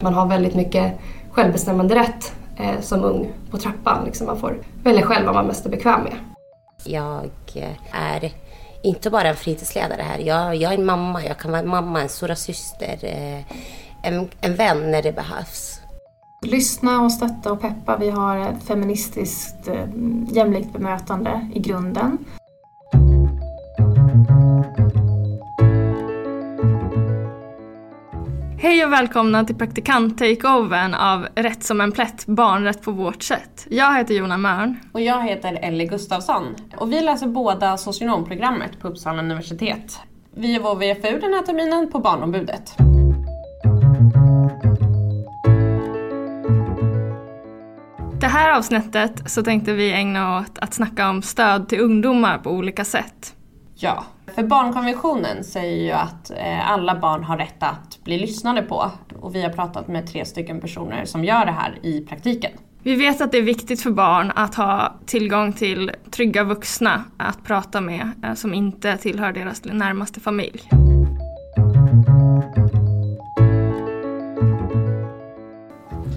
Man har väldigt mycket självbestämmande rätt eh, som ung på trappan. Liksom man får välja själv vad man mest är bekväm med. Jag är inte bara en fritidsledare här. Jag, jag är en mamma. Jag kan vara en mamma, en stora syster, eh, en, en vän när det behövs. Lyssna och stötta och peppa. Vi har ett feministiskt eh, jämlikt bemötande i grunden. Hej och välkomna till praktikant-takeovern av Rätt som en plätt, barnrätt på vårt sätt. Jag heter Jona Mörn. Och jag heter Ellie Gustafsson. Och vi läser båda socionomprogrammet på Uppsala universitet. Vi är vår VFU den här terminen på Barnombudet. Det här avsnittet så tänkte vi ägna åt att snacka om stöd till ungdomar på olika sätt. Ja, för barnkonventionen säger ju att eh, alla barn har rätt att bli lyssnade på. Och vi har pratat med tre stycken personer som gör det här i praktiken. Vi vet att det är viktigt för barn att ha tillgång till trygga vuxna att prata med eh, som inte tillhör deras närmaste familj.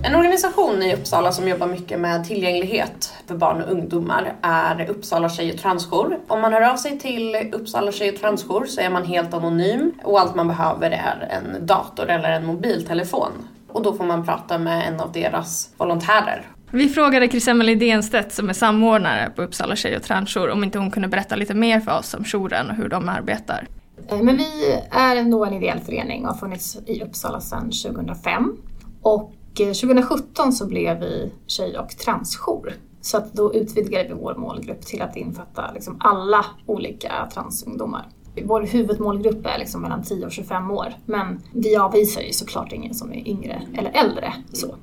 En organisation i Uppsala som jobbar mycket med tillgänglighet för barn och ungdomar är Uppsala tjej och transjour. Om man hör av sig till Uppsala tjej och transjour så är man helt anonym och allt man behöver är en dator eller en mobiltelefon. Och då får man prata med en av deras volontärer. Vi frågade Chris-Emelie Denstedt som är samordnare på Uppsala tjej och transjour om inte hon kunde berätta lite mer för oss om jouren och hur de arbetar. Eh, men vi är nog en ideell förening och har funnits i Uppsala sedan 2005. Och 2017 så blev vi tjej och transjour. Så att då utvidgade vi vår målgrupp till att infatta liksom alla olika transungdomar. Vår huvudmålgrupp är liksom mellan 10 och 25 år, men vi avvisar ju såklart ingen som är yngre eller äldre. Så.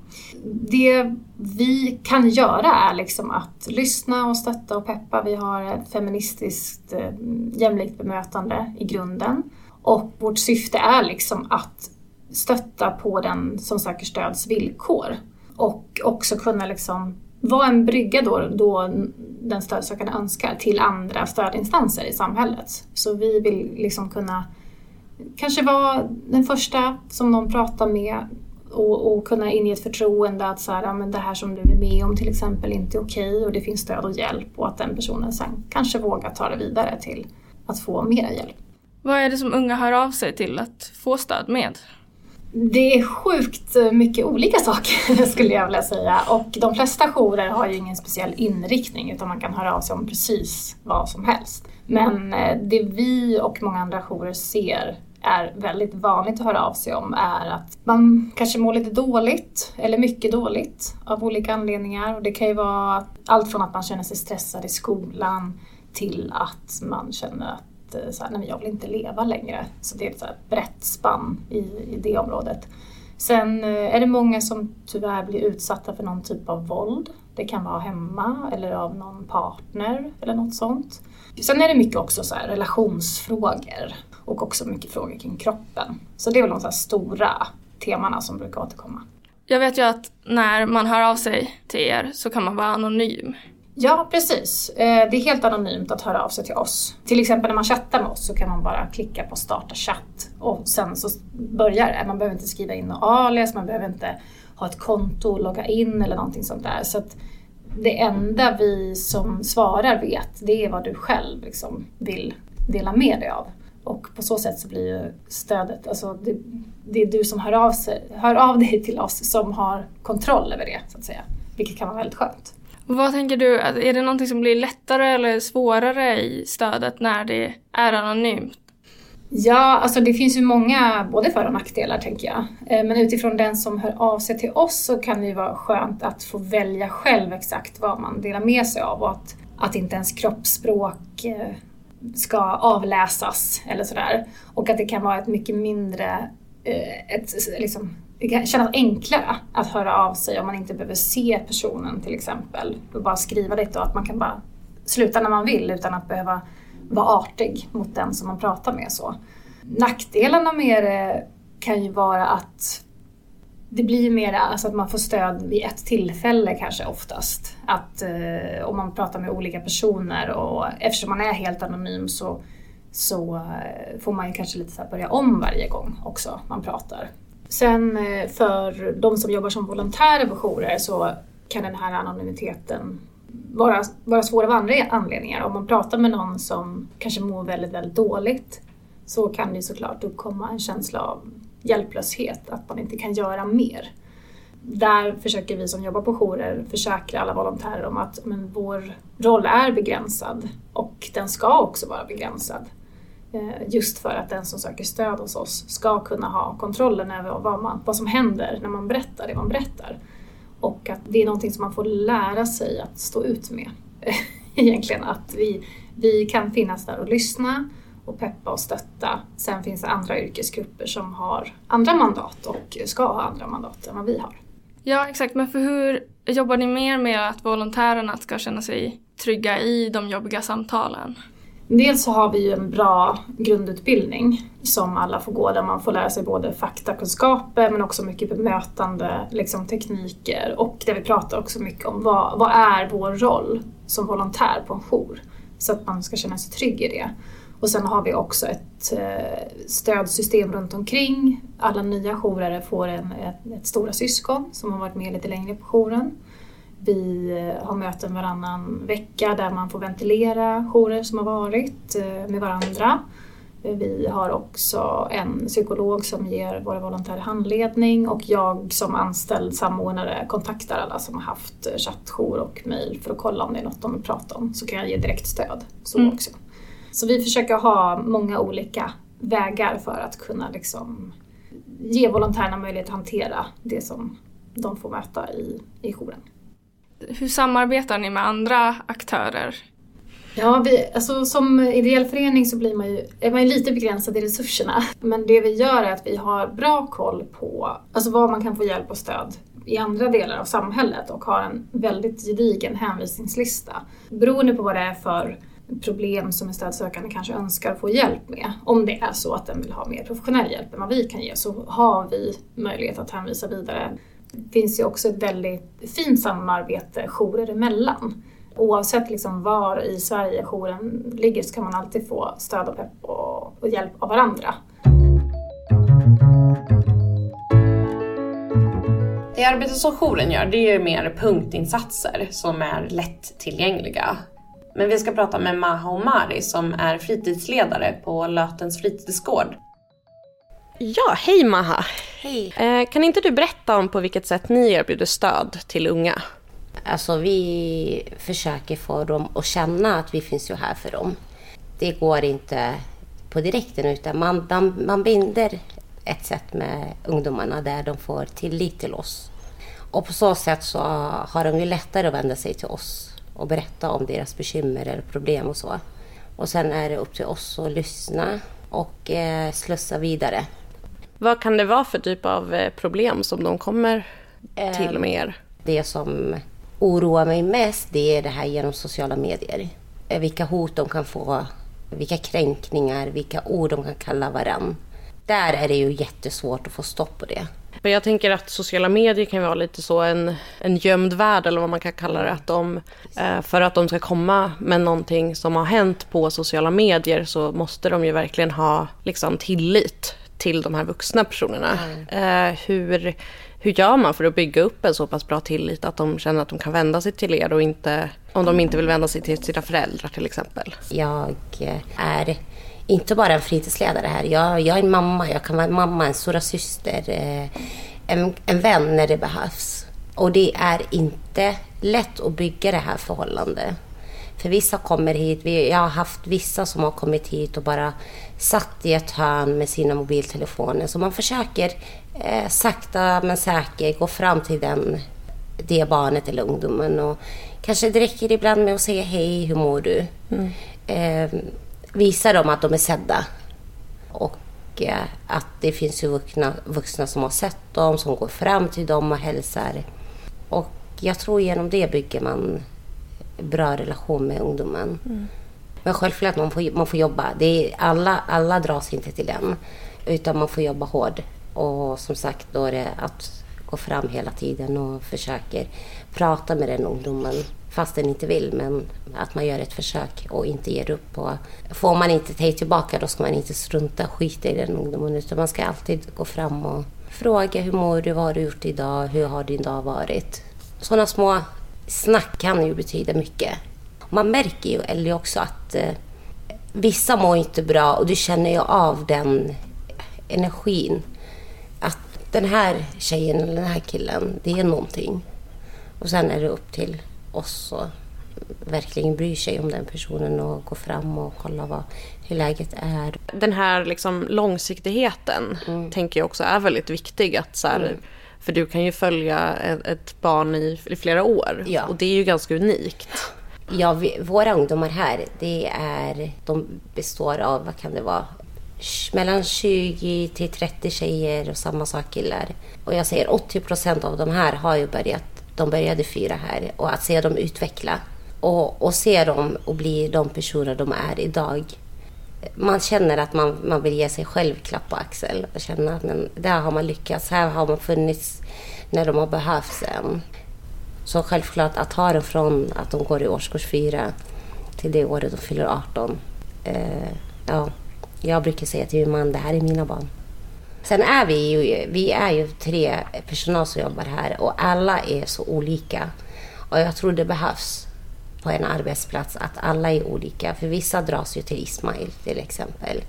Det vi kan göra är liksom att lyssna och stötta och peppa. Vi har ett feministiskt eh, jämlikt bemötande i grunden. Och vårt syfte är liksom att stötta på den som söker stöds villkor. Och också kunna liksom vara en brygga då, då den stödsökande önskar till andra stödinstanser i samhället. Så vi vill liksom kunna kanske vara den första som någon pratar med och, och kunna inge ett förtroende att så här, ja, men det här som du är med om till exempel inte är okej okay och det finns stöd och hjälp och att den personen sen kanske vågar ta det vidare till att få mera hjälp. Vad är det som unga hör av sig till att få stöd med? Det är sjukt mycket olika saker skulle jag vilja säga och de flesta jourer har ju ingen speciell inriktning utan man kan höra av sig om precis vad som helst. Men eh, det vi och många andra jourer ser är väldigt vanligt att höra av sig om är att man kanske mår lite dåligt eller mycket dåligt av olika anledningar. Och det kan ju vara allt från att man känner sig stressad i skolan till att man känner att Eh, så här, nej, jag vill inte leva längre. Så det är ett så här brett spann i, i det området. Sen eh, är det många som tyvärr blir utsatta för någon typ av våld. Det kan vara hemma eller av någon partner eller något sånt. Sen är det mycket också så relationsfrågor och också mycket frågor kring kroppen. Så det är väl de så stora temana som brukar återkomma. Jag vet ju att när man hör av sig till er så kan man vara anonym. Ja, precis. Eh, det är helt anonymt att höra av sig till oss. Till exempel när man chattar med oss så kan man bara klicka på starta chatt och sen så börjar det. Man behöver inte skriva in något alias, man behöver inte ha ett konto och logga in eller någonting sånt där. Så det enda vi som svarar vet, det är vad du själv liksom vill dela med dig av. Och på så sätt så blir ju stödet, alltså det, det är du som hör av, sig, hör av dig till oss som har kontroll över det, så att säga. Vilket kan vara väldigt skönt. Vad tänker du, är det någonting som blir lättare eller svårare i stödet när det är anonymt? Ja, alltså det finns ju många både för och nackdelar tänker jag. Eh, men utifrån den som hör av sig till oss så kan det ju vara skönt att få välja själv exakt vad man delar med sig av och att, att inte ens kroppsspråk eh, ska avläsas eller sådär. Och att det kan vara ett mycket mindre, eh, ett, liksom, det kan kännas enklare att höra av sig om man inte behöver se personen till exempel. Och bara skriva lite och att man kan bara sluta när man vill utan att behöva vara artig mot den som man pratar med. Så. Nackdelarna med det kan ju vara att det blir mer alltså att man får stöd vid ett tillfälle kanske oftast. Att eh, om man pratar med olika personer och eftersom man är helt anonym så, så eh, får man ju kanske lite så börja om varje gång också man pratar. Sen eh, för de som jobbar som volontärer på jourer så kan den här anonymiteten vara, vara svår av andra anledningar. Om man pratar med någon som kanske mår väldigt, väldigt dåligt så kan det såklart uppkomma en känsla av hjälplöshet, att man inte kan göra mer. Där försöker vi som jobbar på jourer försäkra alla volontärer om att men, vår roll är begränsad och den ska också vara begränsad. Eh, just för att den som söker stöd hos oss ska kunna ha kontrollen över vad, man, vad som händer när man berättar det man berättar. Och att det är någonting som man får lära sig att stå ut med. Egentligen att vi, vi kan finnas där och lyssna och peppa och stötta. Sen finns det andra yrkesgrupper som har andra mandat och ska ha andra mandat än vad vi har. Ja, exakt. Men för hur jobbar ni mer med att volontärerna ska känna sig trygga i de jobbiga samtalen? Dels så har vi ju en bra grundutbildning som alla får gå där man får lära sig både faktakunskaper men också mycket bemötande liksom tekniker och där vi pratar också mycket om vad, vad är vår roll som volontär på en jour så att man ska känna sig trygg i det. Och sen har vi också ett eh, stödsystem runt omkring. Alla nya jourare får en, ett, ett stora syskon som har varit med lite längre på jouren. Vi eh, har möten varannan vecka där man får ventilera jourer som har varit eh, med varandra. Vi har också en psykolog som ger våra volontärer handledning och jag som anställd samordnare kontaktar alla som har haft chattjour och mejl för att kolla om det är något de vill prata om. Så kan jag ge direkt stöd. Så mm. också. Så vi försöker ha många olika vägar för att kunna liksom ge volontärerna möjlighet att hantera det som de får möta i, i jouren. Hur samarbetar ni med andra aktörer? Ja, vi, alltså, som ideell förening så blir man ju, är man ju lite begränsad i resurserna. Men det vi gör är att vi har bra koll på alltså, var man kan få hjälp och stöd i andra delar av samhället och har en väldigt gedigen hänvisningslista. Beroende på vad det är för problem som en stödsökande kanske önskar få hjälp med. Om det är så att den vill ha mer professionell hjälp än vad vi kan ge så har vi möjlighet att hänvisa vidare. Finns ju också ett väldigt fint samarbete jourer emellan. Oavsett liksom var i Sverige jouren ligger så kan man alltid få stöd och pepp och, och hjälp av varandra. Det arbetet som jouren gör det är mer punktinsatser som är lättillgängliga. Men vi ska prata med Maha Omari som är fritidsledare på Lötens fritidsgård. Ja, hej Maha! Hej! Eh, kan inte du berätta om på vilket sätt ni erbjuder stöd till unga? Alltså vi försöker få dem att känna att vi finns ju här för dem. Det går inte på direkten utan man, man binder ett sätt med ungdomarna där de får tillit till oss. Och på så sätt så har de ju lättare att vända sig till oss och berätta om deras bekymmer eller problem och så. Och sen är det upp till oss att lyssna och eh, slussa vidare. Vad kan det vara för typ av eh, problem som de kommer till med er? Det som oroar mig mest det är det här genom sociala medier. Eh, vilka hot de kan få, vilka kränkningar, vilka ord de kan kalla varann. Där är det ju jättesvårt att få stopp på det. Jag tänker att sociala medier kan vara lite så en, en gömd värld eller vad man kan kalla det. Att de, eh, för att de ska komma med någonting som har hänt på sociala medier så måste de ju verkligen ha liksom, tillit till de här vuxna personerna. Mm. hur, hur gör man för att bygga upp en så pass bra tillit att de känner att de kan vända sig till er och inte, om de inte vill vända sig till sina föräldrar till exempel? Jag är inte bara en fritidsledare här. Jag, jag är en mamma, jag kan vara en mamma, en stora syster, eh, en, en vän när det behövs. Och det är inte lätt att bygga det här förhållandet. För vissa kommer hit, jag har haft vissa som har kommit hit och bara satt i ett hörn med sina mobiltelefoner. Så man försöker eh, sakta men säkert gå fram till den, det barnet eller ungdomen. Och kanske det räcker ibland med att säga hej, hur mår du? Mm. Eh, visa dem att de är sedda. Och eh, att det finns ju vuxna, vuxna som har sett dem, som går fram till dem och hälsar. Och jag tror genom det bygger man bra relation med ungdomen. Mm. Men självklart man får man får jobba. Det är, alla, alla dras inte till den. Utan man får jobba hårt. Och som sagt, då är det att gå fram hela tiden och försöka prata med den ungdomen fast den inte vill. Men att man gör ett försök och inte ger upp. Och får man inte ta tillbaka då ska man inte strunta och skita i den ungdomen. Utan man ska alltid gå fram och fråga hur mår du, vad har du gjort idag, hur har din dag varit? Sådana små snack kan ju betyda mycket. Man märker ju eller också att eh, vissa mår inte bra och du känner ju av den energin. Att den här tjejen eller den här killen, det är någonting. Och sen är det upp till oss att verkligen bry sig om den personen och gå fram och kolla vad, hur läget är. Den här liksom långsiktigheten mm. tänker jag också är väldigt viktig. Att så här, mm. För du kan ju följa ett, barn i, i, flera år ja. och det är ju ganska unikt. Ja, vi, våra ungdomar här, det är, de består av, vad kan det vara, mellan 20 till 30 tjejer och samma sak killar. Och jag säger 80 procent av de här har ju börjat, de började fyra här och att se dem utveckla och, och se dem och bli de personer de är idag. Man känner att man, man vill ge sig själv klapp på axel och känna att men, där har man lyckats, här har man funnits när de har behövts en. Så självklart att ta den från att de går i årskurs fyra till det året de fyller 18. Eh, ja, jag brukar säga till min man, det här är mina barn. Sen är vi ju, vi är ju tre personal som jobbar här och alla är så olika. Och jag tror det behövs på en arbetsplats att alla är olika. För vissa dras ju till Ismail till exempel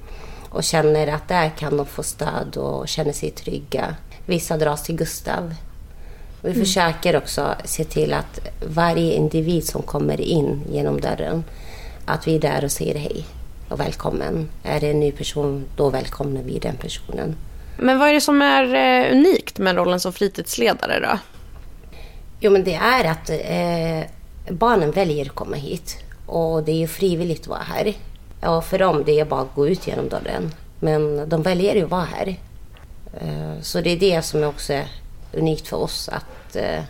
och känner att där kan de få stöd och känner sig trygga. Vissa dras till Gustav. Vi mm. försöker också se till att varje individ som kommer in genom dörren, att vi är där och säger hej och välkommen. Är det en ny person, då välkomnar vi den personen. Men vad är det som är eh, unikt med rollen som fritidsledare då? Jo, men det är att eh, barnen väljer att komma hit och det är ju frivilligt att vara här. Ja, för dem det är bara att gå ut genom dörren. Men de väljer ju att vara här. Eh, så det är det som också är unikt för oss att eh,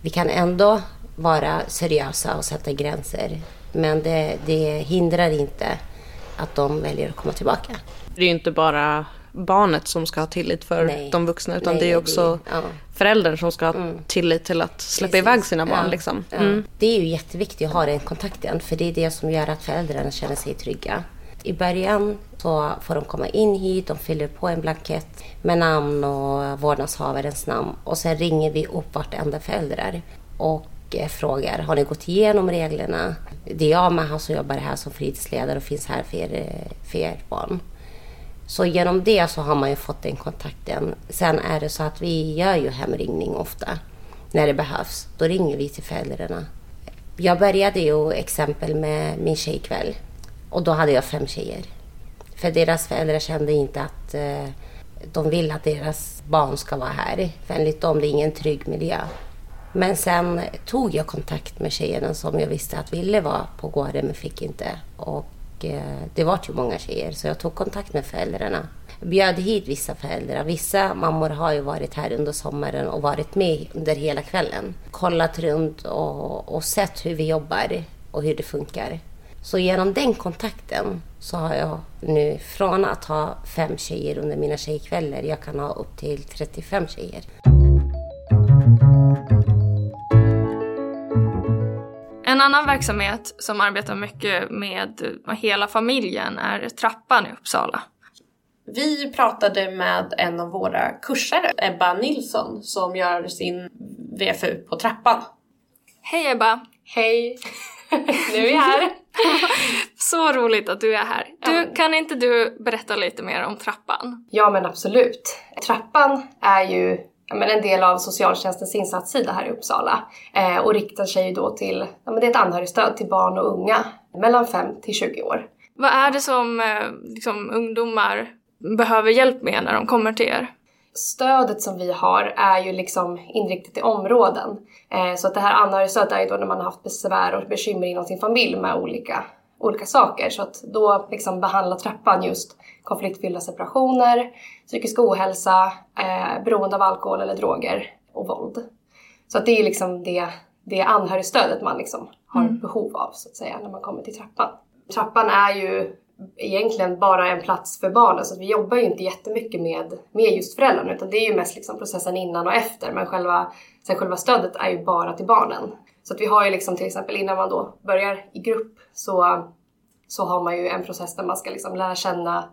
vi kan ändå vara seriösa och sätta gränser. Men det, det hindrar inte att de väljer att komma tillbaka. Det är ju inte bara barnet som ska ha tillit för nej. de vuxna utan nej, det är också det, ja. föräldern som ska ha mm. tillit till att släppa Precis. iväg sina barn. Ja. Liksom. Ja. Mm. Det är ju jätteviktigt att ha den kontakten för det är det som gör att föräldrarna känner sig trygga. I början så får de komma in hit, de fyller på en blankett med namn och vårdnadshavarens namn och sen ringer vi upp vartenda föräldrar och eh, frågar har ni gått igenom reglerna? Det är jag med som jobbar här som fritidsledare och finns här för er, för er barn. Så genom det så har man ju fått den kontakten. Sen är det så att vi gör ju hemringning ofta när det behövs. Då ringer vi till föräldrarna. Jag började ju exempel med min tjejkväll och då hade jag fem tjejer. För deras föräldrar kände inte att eh, de vill att deras barn ska vara här. För enligt dem det är ingen trygg miljö. Men sen tog jag kontakt med tjejerna som jag visste att ville vara på gården men fick inte. Och och eh, det var ju många tjejer så jag tog kontakt med föräldrarna. Bjöd hit vissa föräldrar. Vissa mammor har ju varit här under sommaren och varit med under hela kvällen. Kollat runt och, och sett hur vi jobbar och hur det funkar. Så genom den kontakten så har jag nu från att ha fem tjejer under mina tjejkvällar, jag kan ha upp till 35 tjejer. En annan verksamhet som arbetar mycket med hela familjen är Trappan i Uppsala. Vi pratade med en av våra kursare, Ebba Nilsson, som gör sin VFU på Trappan. Hej Ebba! Hej! nu är jag här. Så roligt att du är här. Du, kan inte du berätta lite mer om Trappan? Ja men absolut. Trappan är ju men en del av socialtjänstens insatssida här i Uppsala eh, och riktar sig då till, ja, men det är ett anhörigstöd till barn och unga mellan 5 till 20 år. Vad är det som eh, liksom, ungdomar behöver hjälp med när de kommer till er? Stödet som vi har är ju liksom inriktat i områden. Eh, så att det här anhörigstödet är ju då när man har haft besvär och bekymmer inom sin familj med olika olika saker. Så att då liksom behandlar trappan just konfliktfyllda separationer, psykisk ohälsa, eh, beroende av alkohol eller droger och våld. Så att det är liksom det, det anhörigstödet man liksom har mm. behov av så att säga när man kommer till trappan. Trappan är ju egentligen bara en plats för barnen. Så vi jobbar ju inte jättemycket med, med just föräldrarna utan det är ju mest liksom processen innan och efter. Men själva, sen själva stödet är ju bara till barnen. Så att vi har ju liksom till exempel innan man då börjar i grupp så, så har man ju en process där man ska liksom lära känna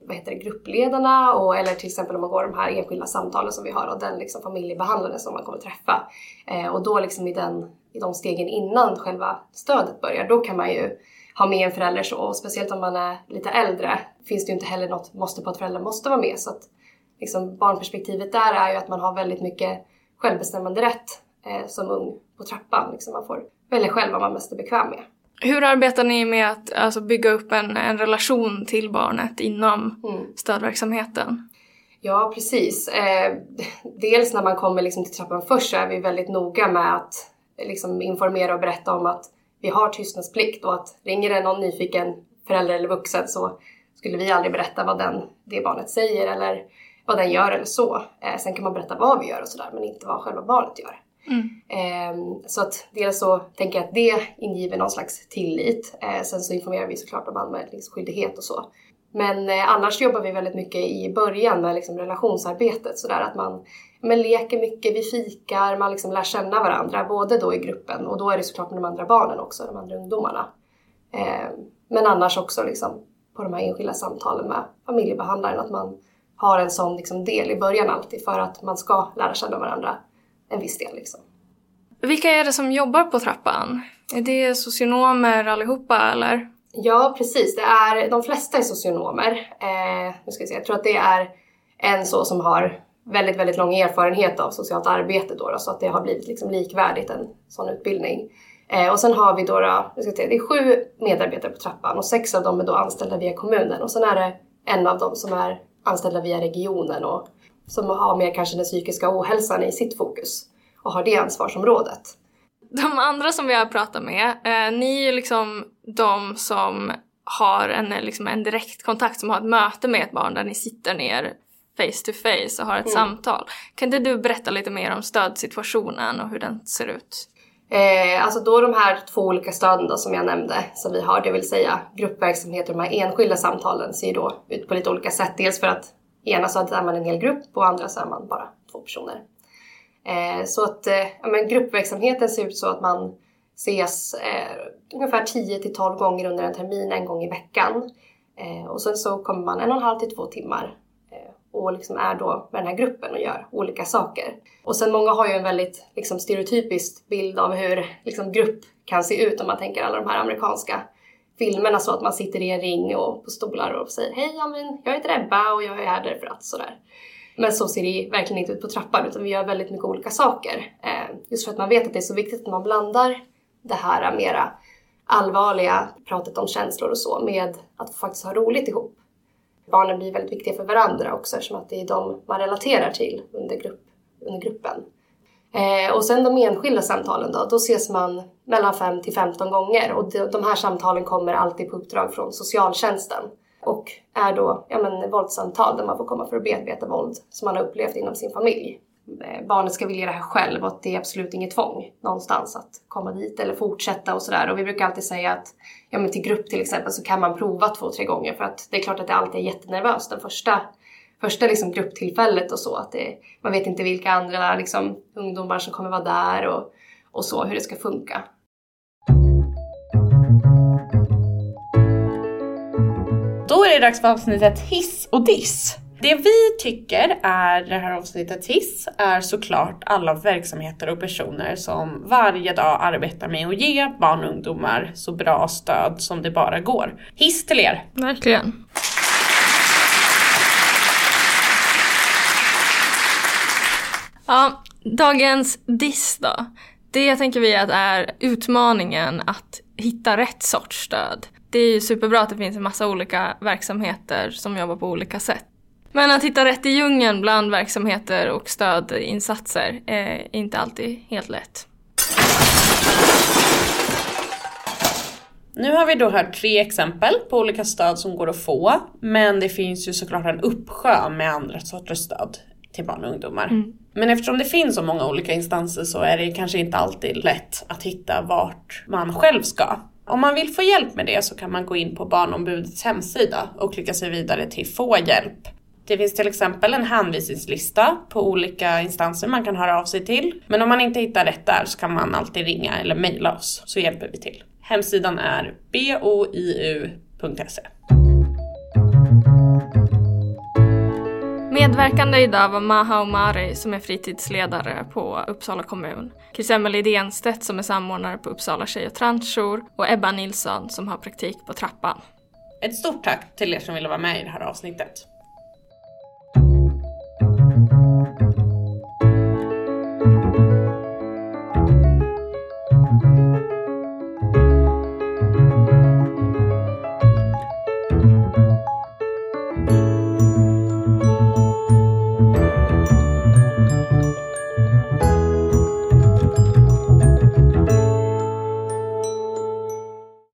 vad heter det, gruppledarna och, eller till exempel om man går de här enskilda samtalen som vi har och den liksom familjebehandlaren som man kommer träffa. Eh, och då liksom i, den, i de stegen innan själva stödet börjar, då kan man ju ha med en förälder. Så och speciellt om man är lite äldre finns det ju inte heller något måste på att föräldrar måste vara med. Så att liksom barnperspektivet där är ju att man har väldigt mycket självbestämmande rätt eh, som ung på trappan. Liksom man får välja själv vad man mest är bekväm med. Hur arbetar ni med att alltså, bygga upp en, en relation till barnet inom mm. stödverksamheten? Ja, precis. Eh, dels när man kommer liksom till trappan först så är vi väldigt noga med att liksom informera och berätta om att vi har tystnadsplikt och att ringer det någon nyfiken förälder eller vuxen så skulle vi aldrig berätta vad den, det barnet säger eller vad den gör eller så. Eh, sen kan man berätta vad vi gör och sådär men inte vad själva barnet gör. Mm. Eh, så att dels så tänker jag att det ingiver någon slags tillit. Eh, sen så informerar vi såklart om anmälningsskyldighet och så. Men eh, annars jobbar vi väldigt mycket i början med liksom relationsarbetet sådär att man men leker mycket, vi fikar, man liksom lär känna varandra både då i gruppen och då är det såklart med de andra barnen också, de andra ungdomarna. Eh, men annars också liksom på de här enskilda samtalen med familjebehandlaren att man har en sån liksom del i början alltid för att man ska lära känna varandra en viss del. Liksom. Vilka är det som jobbar på trappan? Är det socionomer allihopa eller? Ja precis, det är, de flesta är socionomer. Eh, nu ska vi se, jag tror att det är en så som har väldigt, väldigt lång erfarenhet av socialt arbete då, då så att det har blivit liksom likvärdigt en sån utbildning. Eh, och sen har vi då, då jag ska säga, det är sju medarbetare på trappan och sex av dem är då anställda via kommunen och sen är det en av dem som är anställda via regionen och som har mer kanske den psykiska ohälsan i sitt fokus och har det ansvarsområdet. De andra som vi har pratat med, eh, ni är ju liksom de som har en, liksom en direkt kontakt, som har ett möte med ett barn där ni sitter ner face to face och har ett mm. samtal. Kan inte du berätta lite mer om stödsituationen och hur den ser ut? Eh, alltså då de här två olika stöden då, som jag nämnde som vi har, det vill säga gruppverksamhet och de här enskilda samtalen ser ju då ut på lite olika sätt. Dels för att ena så är man en hel grupp och andra så är man bara två personer. Eh, så att eh, men gruppverksamheten ser ut så att man ses eh, ungefär 10 till 12 gånger under en termin, en gång i veckan. Eh, och sen så kommer man en och en halv till två timmar eh, och liksom är då med den här gruppen och gör olika saker. Och sen många har ju en väldigt liksom, stereotypisk bild av hur liksom, grupp kan se ut om man tänker alla de här amerikanska filmerna så att man sitter i en ring och på stolar och säger hej Amin, jag heter Ebba och jag är här därför att sådär. Men så ser det verkligen inte ut på trappan utan vi gör väldigt mycket olika saker. Eh, just för att man vet att det är så viktigt att man blandar det här mera allvarliga pratet om känslor och så med att faktiskt ha roligt ihop barnen blir väldigt viktiga för varandra också eftersom att det är de man relaterar till under, grupp, under gruppen. Eh, och sen de enskilda samtalen då, då ses man mellan 5 till 15 gånger och de, de här samtalen kommer alltid på uppdrag från socialtjänsten och är då ja, men, våldssamtal där man får komma för att bearbeta våld som man har upplevt inom sin familj. Eh, barnet ska vilja det här själv och det är absolut inget tvång någonstans att komma dit eller fortsätta och sådär. Och vi brukar alltid säga att ja, men till grupp till exempel så kan man prova två, tre gånger för att det är klart att det alltid är jättenervöst den första, första liksom grupptillfället och så. Att det, man vet inte vilka andra liksom, ungdomar som kommer vara där och, och så, hur det ska funka. Då är det dags för avsnittet hiss och diss. Det vi tycker är det här avsnittet hiss är såklart alla verksamheter och personer som varje dag arbetar med att ge barn och ungdomar så bra stöd som det bara går. Hiss till er! Verkligen. Ja, dagens diss då. Det tänker vi att är utmaningen att hitta rätt sorts stöd. Det är ju superbra att det finns en massa olika verksamheter som jobbar på olika sätt. Men att hitta rätt i djungeln bland verksamheter och stödinsatser är inte alltid helt lätt. Nu har vi då hört tre exempel på olika stöd som går att få. Men det finns ju såklart en uppsjö med andra sorters stöd till barn och ungdomar. Mm. Men eftersom det finns så många olika instanser så är det kanske inte alltid lätt att hitta vart man själv ska. Om man vill få hjälp med det så kan man gå in på Barnombudets hemsida och klicka sig vidare till Få hjälp. Det finns till exempel en hänvisningslista på olika instanser man kan höra av sig till. Men om man inte hittar rätt där så kan man alltid ringa eller mejla oss så hjälper vi till. Hemsidan är boiu.se. Medverkande idag var Maha Omari som är fritidsledare på Uppsala kommun, Chris-Emelie Denstedt som är samordnare på Uppsala tjej och transjour och Ebba Nilsson som har praktik på Trappan. Ett stort tack till er som ville vara med i det här avsnittet.